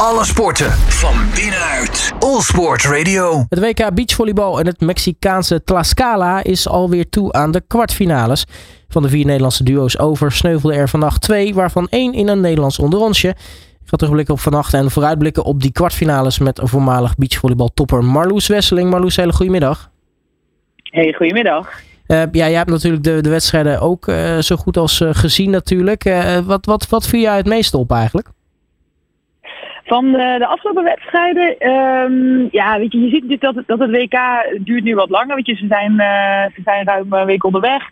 Alle sporten van binnenuit. All Sport Radio. Het WK beachvolleybal en het Mexicaanse Tlaxcala is alweer toe aan de kwartfinales. Van de vier Nederlandse duo's over sneuvelde er vannacht twee, waarvan één in een Nederlands onderrondje. Ik ga terugblikken op vannacht en vooruitblikken op die kwartfinales met voormalig beachvolleybaltopper Marloes Wesseling. Marloes, hele goedemiddag. Hey, goedemiddag. Uh, ja, jij hebt natuurlijk de, de wedstrijden ook uh, zo goed als uh, gezien natuurlijk. wat, wat, wat viel jij het meeste op eigenlijk? Van de, de afgelopen wedstrijden, um, ja, weet je, je ziet dat, het, dat het WK duurt nu wat langer. Weet je, ze zijn, ze zijn ruim een week onderweg.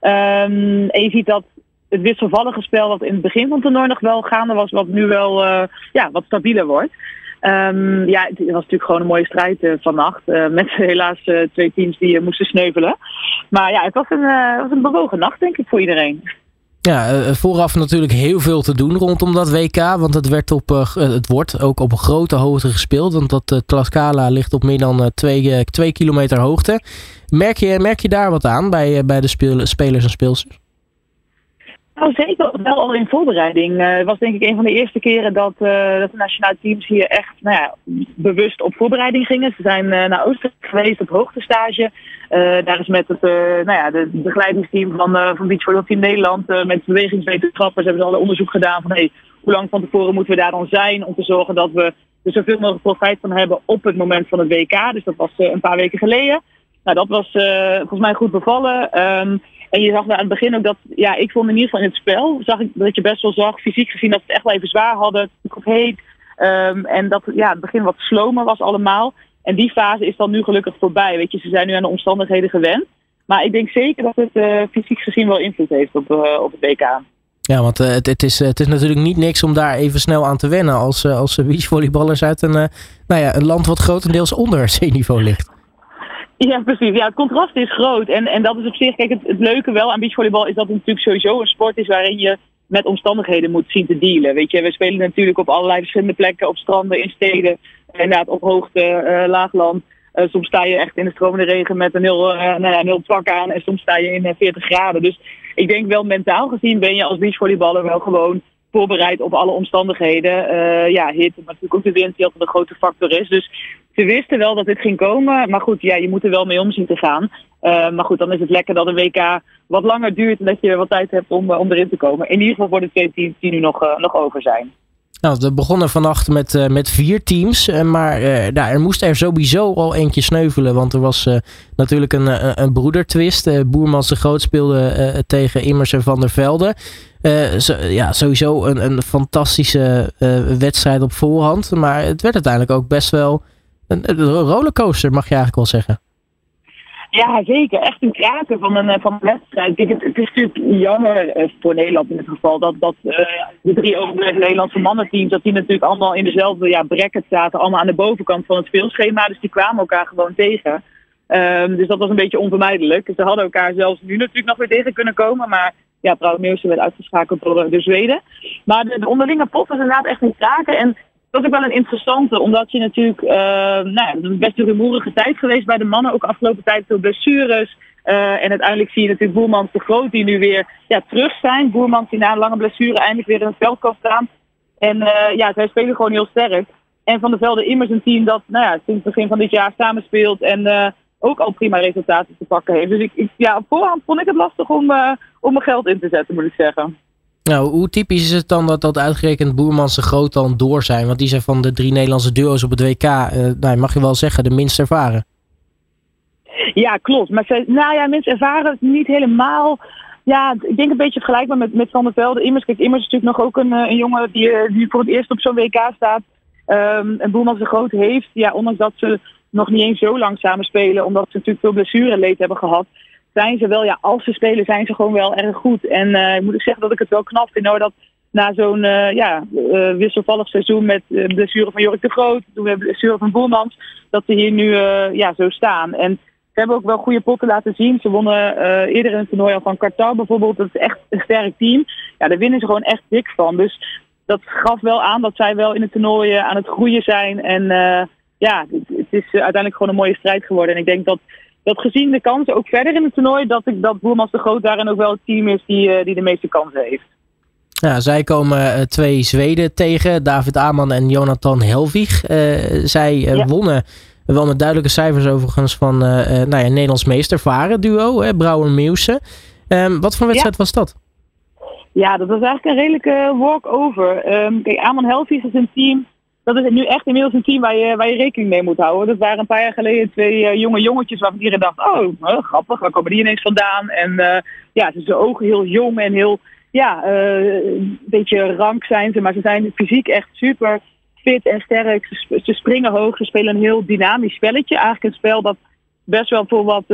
Um, en je ziet dat het wisselvallige spel wat in het begin van het toernooi nog wel gaande was, wat nu wel ja, wat stabieler wordt. Um, ja, het was natuurlijk gewoon een mooie strijd uh, vannacht. Met helaas twee teams die moesten sneuvelen. Maar ja, het was een, was een bewogen nacht, denk ik, voor iedereen. Ja, vooraf natuurlijk heel veel te doen rondom dat WK. Want het, werd op, het wordt ook op een grote hoogte gespeeld. Want dat Tlaxcala ligt op meer dan twee, twee kilometer hoogte. Merk je, merk je daar wat aan bij, bij de spelers en speelsters? Nou, zeker wel al in voorbereiding. Het was denk ik een van de eerste keren dat, dat de nationale teams hier echt nou ja, bewust op voorbereiding gingen. Ze zijn naar Oostenrijk geweest op hoogtestage. Daar is met het nou ja, de begeleidingsteam van, van Beach Team Nederland, met bewegingswetenschappers, hebben ze al onderzoek gedaan van hey, hoe lang van tevoren moeten we daar dan zijn om te zorgen dat we er zoveel mogelijk profijt van hebben op het moment van het WK. Dus dat was een paar weken geleden. Nou, dat was volgens mij goed bevallen. Um, en je zag aan het begin ook dat, ja, ik vond in ieder geval in het spel, zag ik dat je best wel zag, fysiek gezien, dat ze het echt wel even zwaar hadden. Het heet. Um, en dat ja, het begin wat slomer was allemaal. En die fase is dan nu gelukkig voorbij. Weet je, ze zijn nu aan de omstandigheden gewend. Maar ik denk zeker dat het uh, fysiek gezien wel invloed heeft op, uh, op het WK. Ja, want uh, het, het, is, het is natuurlijk niet niks om daar even snel aan te wennen als, als beachvolleyballers uit een, nou ja, een land wat grotendeels onder zeeniveau ligt. Ja, precies. Ja, het contrast is groot. En, en dat is op zich, kijk, het, het leuke wel aan beachvolleybal is dat het natuurlijk sowieso een sport is waarin je met omstandigheden moet zien te dealen. Weet je, we spelen natuurlijk op allerlei verschillende plekken, op stranden, in steden, inderdaad op hoogte, uh, laagland. Uh, soms sta je echt in de stromende regen met een heel, uh, nou ja, heel pak aan en soms sta je in 40 graden. Dus ik denk wel mentaal gezien ben je als beachvolleyballer wel gewoon voorbereid op alle omstandigheden. ja, hitte, maar natuurlijk ook de wind die altijd een grote factor is. Dus ze wisten wel dat dit ging komen. Maar goed, ja, je moet er wel mee om zien te gaan. Uh, maar goed, dan is het lekker dat een WK wat langer duurt en dat je wat tijd hebt om, om erin te komen. In ieder geval voor de twee teams die nu nog, uh, nog over zijn. Nou, we begonnen vannacht met, met vier teams. maar nou, er moest er sowieso al eentje sneuvelen. Want er was natuurlijk een, een broedertwist. Boermans de Groot speelde tegen Immers en Van der Velde. Ja, sowieso een, een fantastische wedstrijd op voorhand. Maar het werd uiteindelijk ook best wel een, rollercoaster, mag je eigenlijk wel zeggen. Ja, zeker. Echt een kraken van een, van een wedstrijd. Het, is natuurlijk jammer eh, voor Nederland in dit geval dat, dat uh, de drie overblijvende Nederlandse mannenteams, dat die natuurlijk allemaal in dezelfde ja, bracket zaten, allemaal aan de bovenkant van het speelschema. Dus die kwamen elkaar gewoon tegen. Um, dus dat was een beetje onvermijdelijk. Ze hadden elkaar zelfs nu natuurlijk nog weer tegen kunnen komen, maar ja, trouwens werd uitgeschakeld door de Zweden. Maar de, de onderlinge pot was inderdaad echt een kraken. En dat is ook wel een interessante, omdat je natuurlijk, uh, nou, het is best een rumoerige tijd geweest bij de mannen, ook afgelopen tijd veel blessures. Uh, en uiteindelijk zie je natuurlijk Boermans de Groot die nu weer ja, terug zijn. Boermans die na een lange blessure eindelijk weer in het veld kan staan. En uh, ja, zij spelen gewoon heel sterk. En Van de Velde immers een team dat nou ja, sinds het begin van dit jaar samenspeelt en ook al prima resultaten te pakken heeft. Dus ik, ik, ja, op voorhand vond ik het lastig om, om mijn geld in te zetten, moet ik zeggen. Nou, hoe typisch is het dan dat, dat uitgerekend Boermans Groot dan door zijn? Want die zijn van de drie Nederlandse duo's op het WK, uh, nou, mag je wel zeggen, de minst ervaren. Ja, klopt. Maar ze, nou ja, minst ervaren niet helemaal. Ja, ik denk een beetje vergelijkbaar met, met Van der Velde. Immers, kijk, Immers is natuurlijk nog ook een, een jongen die, eh, die voor het eerst op zo'n WK staat. Um, en Boermans Groot heeft, ja, ondanks dat ze nog niet eens zo lang samen spelen, omdat ze natuurlijk veel blessureleed hebben gehad, zijn ze wel, ja, als ze spelen, zijn ze gewoon wel erg goed. En uh, moet ik zeggen dat ik het wel knap vind hoor, dat na zo'n uh, ja, uh, wisselvallig seizoen met blessure van Jorik de Groot, toen we blessure van Boelmans, dat ze hier nu ja, zo staan. En ze hebben ook wel goede potten laten zien. Ze wonnen eerder een toernooi al van Qatar bijvoorbeeld. Dat is echt een sterk team. Ja, daar winnen ze gewoon echt dik van. Dus dat gaf wel aan dat zij wel in het toernooi aan het groeien zijn. En ja, het is uiteindelijk gewoon een mooie strijd geworden. En ik denk dat dat gezien de kansen ook verder in het toernooi, dat, ik, dat Boermans de Groot daarin ook wel het team is die, uh, die de meeste kansen heeft. Ja, zij komen twee Zweden tegen, David Aman en Jonathan Helvig. zij wonnen wel met duidelijke cijfers overigens van nou ja, Nederlands meester varen duo, Brouwer-Meeuwse. Um, wat voor wedstrijd was dat? Ja, dat was eigenlijk een redelijke walk-over. Um, kijk, Aman Helvig is een team dat is nu echt inmiddels een team waar je, waar je rekening mee moet houden. Dat waren een paar jaar geleden twee uh, jonge jongetjes waarvan iedereen dacht, oh, uh, grappig, waar komen die ineens vandaan? En uh, ja, ze zijn ogen heel jong en heel, ja, een beetje rank zijn ze, maar ze zijn fysiek echt super fit en sterk. Ze, ze, springen hoog, ze spelen een heel dynamisch spelletje. Eigenlijk een spel dat best wel voor wat,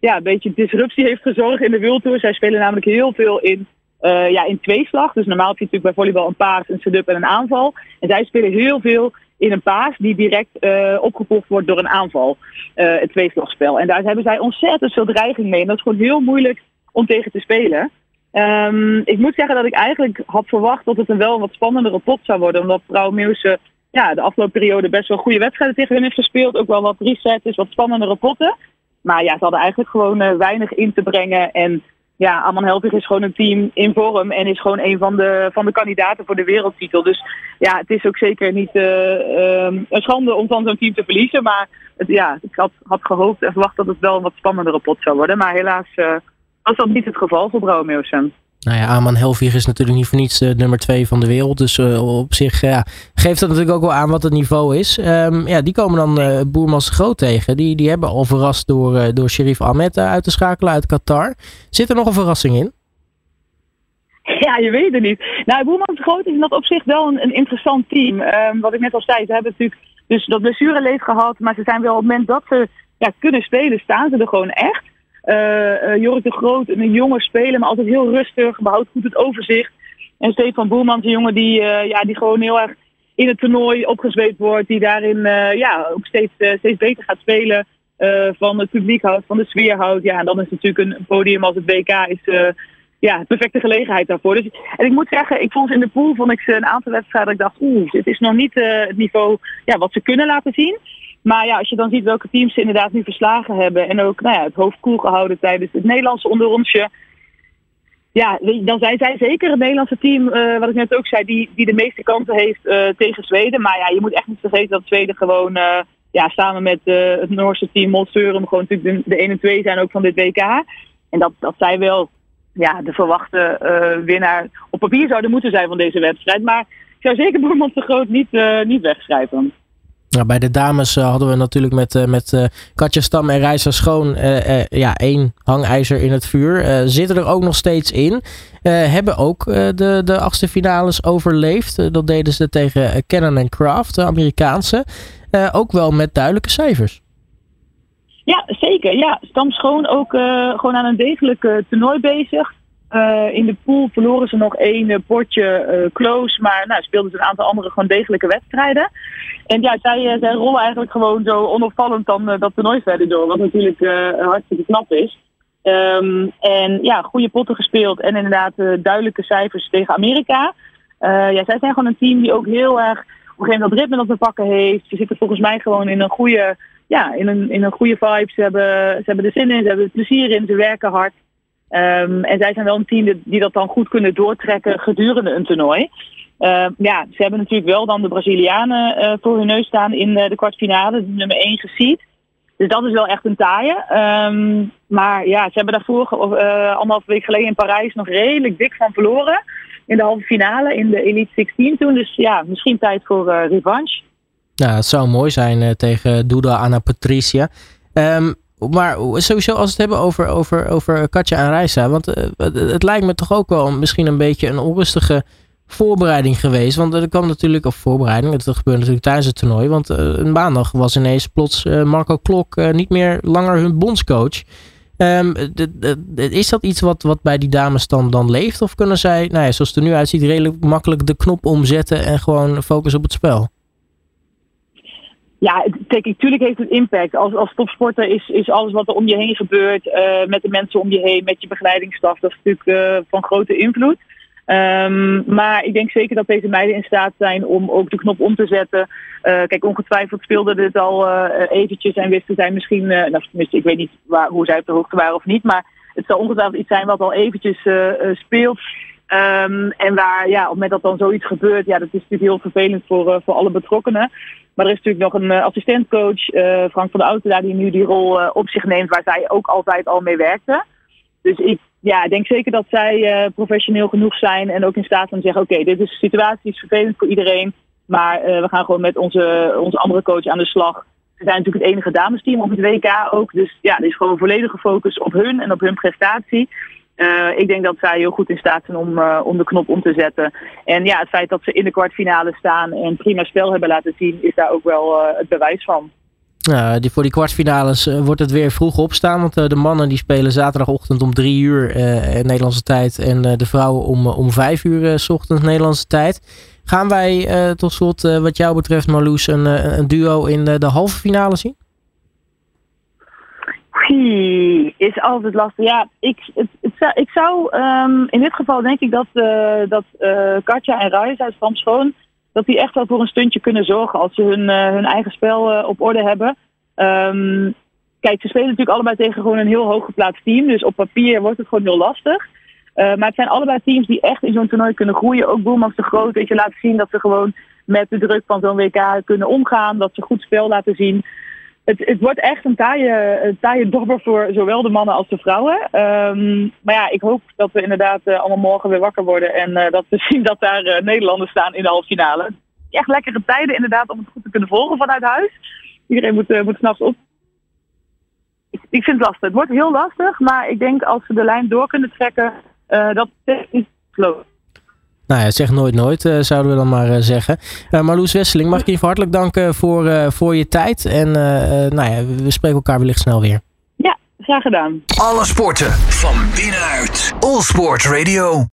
ja, een beetje disruptie heeft gezorgd in de wildtour. Zij spelen namelijk heel veel in uh, ja, in tweeslag. Dus normaal heb je natuurlijk bij volleybal een paas, een setup en een aanval. En zij spelen heel veel in een paas die direct uh, wordt door een aanval. Uh, het tweeslagspel. En daar hebben zij ontzettend veel dreiging mee. En dat is gewoon heel moeilijk om tegen te spelen. Um, ik moet zeggen dat ik eigenlijk had verwacht dat het een wel wat spannendere pot zou worden. Omdat vrouw Meeuwse ja, de afgelopen periode best wel goede wedstrijden tegen hun heeft gespeeld. Ook wel wat resets, wat spannendere potten. Maar ja, ze hadden eigenlijk gewoon weinig in te brengen. En ja, Amman Helvig is gewoon een team in vorm en is gewoon een van de, van de kandidaten voor de wereldtitel. Dus ja, het is ook zeker niet uh, um, een schande om van zo'n team te verliezen. Maar het, ja, ik had, had gehoopt en verwacht dat het wel een wat spannendere pot zou worden. Maar helaas uh, was dat niet het geval voor Brouwmeeuwsen. Nou ja, Aman Helvig is natuurlijk niet voor niets de nummer 2 van de wereld. Dus uh, op zich ja, geeft dat natuurlijk ook wel aan wat het niveau is. Um, ja, die komen dan uh, Boermans Groot tegen. Die, die hebben al verrast door, door Sherif Ahmed uit te schakelen uit Qatar. Zit er nog een verrassing in? Ja, je weet het niet. Nou, Boermans Groot is in dat opzicht wel een, een interessant team. Um, wat ik net al zei, ze hebben natuurlijk dus dat blessureleed gehad. Maar ze zijn wel op het moment dat ze ja, kunnen spelen, staan ze er gewoon echt. Uh, Jorik de Groot, een jonge speler, maar altijd heel rustig, behoudt goed het overzicht. En Stefan Boelmans, een jongen die, uh, ja, die gewoon heel erg in het toernooi opgezweept wordt. Die daarin ja, ook steeds, steeds beter gaat spelen. van het publiek houdt, van de sfeer houdt. Ja, en dan is natuurlijk een podium als het WK is ja, de perfecte gelegenheid daarvoor. Dus, en ik moet zeggen, ik vond ze in de pool vond ik ze een aantal wedstrijden. Ik dacht, oeh, dit is nog niet het niveau ja, wat ze kunnen laten zien. Maar ja, als je dan ziet welke teams ze inderdaad nu verslagen hebben. En ook nou ja, het hoofd koel gehouden tijdens het Nederlandse onderrondje. Ja, dan zijn zij zeker het Nederlandse team, uh, wat ik net ook zei, die, die de meeste kansen heeft uh, tegen Zweden. Maar ja, je moet echt niet vergeten dat Zweden gewoon uh, ja, samen met het Noorse team Molseurum gewoon natuurlijk de, de 1 en 2 zijn ook van dit WK. En dat, dat zij wel ja, de verwachte winnaar op papier zouden moeten zijn van deze wedstrijd. Maar ik zou zeker Boermans de Groot niet, niet wegschrijven. Nou, bij de dames uh, hadden we natuurlijk met, uh, met uh, Katja Stam en Reisa Schoon ja, één hangijzer in het vuur. zitten er ook nog steeds in. hebben ook de, de achtste finales overleefd. dat deden ze tegen Cannon en Craft, de Amerikaanse. ook wel met duidelijke cijfers. Ja, zeker. Ja, Stam Schoon ook gewoon aan een degelijk toernooi bezig. Uh, in de pool verloren ze nog één uh, potje uh, close, maar nou, speelden ze een aantal andere gewoon degelijke wedstrijden. En ja, zij, zij rollen eigenlijk gewoon zo onopvallend dan dat toernooi verder door, wat natuurlijk hartstikke knap is. Um, en ja, goede potten gespeeld en inderdaad duidelijke cijfers tegen Amerika. ja, zij zijn gewoon een team die ook heel erg op een gegeven moment dat ritme op de pakken heeft. Ze zitten volgens mij gewoon in een goede, ja, in een, in een goede vibe. Ze hebben, ze hebben er zin in, ze hebben er plezier in, ze werken hard. Um, en zij zijn wel een team die dat dan goed kunnen doortrekken gedurende een toernooi. Uh, ja, ze hebben natuurlijk wel dan de Brazilianen uh, voor hun neus staan in uh, de kwartfinale, de nummer 1 geziet. Dus dat is wel echt een taaie. Um, maar ja, ze hebben daarvoor anderhalf week geleden in Parijs nog redelijk dik van verloren. In de halve finale in de Elite 16 toen. Dus ja, misschien tijd voor revanche. Nou, het zou mooi zijn tegen Duda Anna Patricia. Um, maar sowieso als we het hebben over, over, over Katja en Reisa. Want uh, het lijkt me toch ook wel misschien een beetje een onrustige voorbereiding geweest. Want er kwam natuurlijk, of voorbereiding, dat gebeurde natuurlijk tijdens het toernooi. Want uh, een maandag was ineens plots uh, Marco Klok niet meer langer hun bondscoach. Um, is dat iets wat, wat bij die dames dan, leeft? Of kunnen zij, nou ja, zoals het er nu uitziet, redelijk makkelijk de knop omzetten en gewoon focussen op het spel? Ja, kijk, natuurlijk heeft het impact. Als, als topsporter is, is alles wat er om je heen gebeurt, uh, met de mensen om je heen, met je begeleidingsstaf, dat is natuurlijk uh, van grote invloed. Um, maar ik denk zeker dat deze meiden in staat zijn om ook de knop om te zetten. Uh, kijk, ongetwijfeld speelde dit al eventjes en wisten zij misschien, nou, tenminste, ik weet niet waar, hoe zij op de hoogte waren of niet, maar het zal ongetwijfeld iets zijn wat al eventjes speelt. Ehm, en waar, ja, op het moment dat dan zoiets gebeurt, ja, dat is natuurlijk heel vervelend voor, voor alle betrokkenen. Maar er is natuurlijk nog een assistentcoach, Frank van der Auto, daar die nu die rol op zich neemt, waar zij ook altijd al mee werkte. Dus ik ja, denk zeker dat zij professioneel genoeg zijn en ook in staat zijn te zeggen: Oké, dit is de situatie, is vervelend voor iedereen. Maar we gaan gewoon met onze, onze andere coach aan de slag. Ze zijn natuurlijk het enige damesteam op het WK ook. Dus ja, er is gewoon volledige focus op hun en op hun prestatie. Uh, ik denk dat zij heel goed in staat zijn om, uh, om de knop om te zetten. En ja, het feit dat ze in de kwartfinale staan en prima spel hebben laten zien, is daar ook wel uh, het bewijs van. Ja, die, voor die kwartfinales wordt het weer vroeg opstaan. Want de mannen die spelen zaterdagochtend om drie uur Nederlandse tijd. En de vrouwen om, om vijf uur ochtends Nederlandse tijd. Gaan wij tot slot, wat jou betreft, Marloes, een, een duo in de halve finale zien? Is altijd lastig. Ja, ik, het, zou, ik zou um, in dit geval denk ik dat, uh, dat uh, Katja en Rais uit Stamschoon, dat die echt wel voor een stuntje kunnen zorgen als ze hun, uh, hun eigen spel op orde hebben. Um, kijk, ze spelen natuurlijk allebei tegen gewoon een heel hooggeplaatst team. Dus op papier wordt het gewoon heel lastig. maar het zijn allebei teams die echt in zo'n toernooi kunnen groeien. Ook Boelmans de Groot, dat je laat zien dat ze gewoon met de druk van zo'n WK kunnen omgaan. Dat ze goed spel laten zien het, wordt echt een taaie, een taaie dobber voor zowel de mannen als de vrouwen. Um, maar ja, ik hoop dat we inderdaad uh, allemaal morgen weer wakker worden. En uh, dat we zien dat daar uh, Nederlanders staan in de halve finale. Echt lekkere tijden inderdaad om het goed te kunnen volgen vanuit huis. Iedereen moet, moet s'nachts op. Ik, ik, vind het lastig. Het wordt heel lastig. Maar ik denk als we de lijn door kunnen trekken, dat is geloof nou ja, zeg nooit nooit, uh, zouden we dan maar uh, zeggen. Uh, Marloes Wesseling, mag ik je even hartelijk danken voor, voor je tijd. En nou ja, we spreken elkaar wellicht snel weer. Ja, graag gedaan. Alle sporten van binnenuit. All Sport Radio.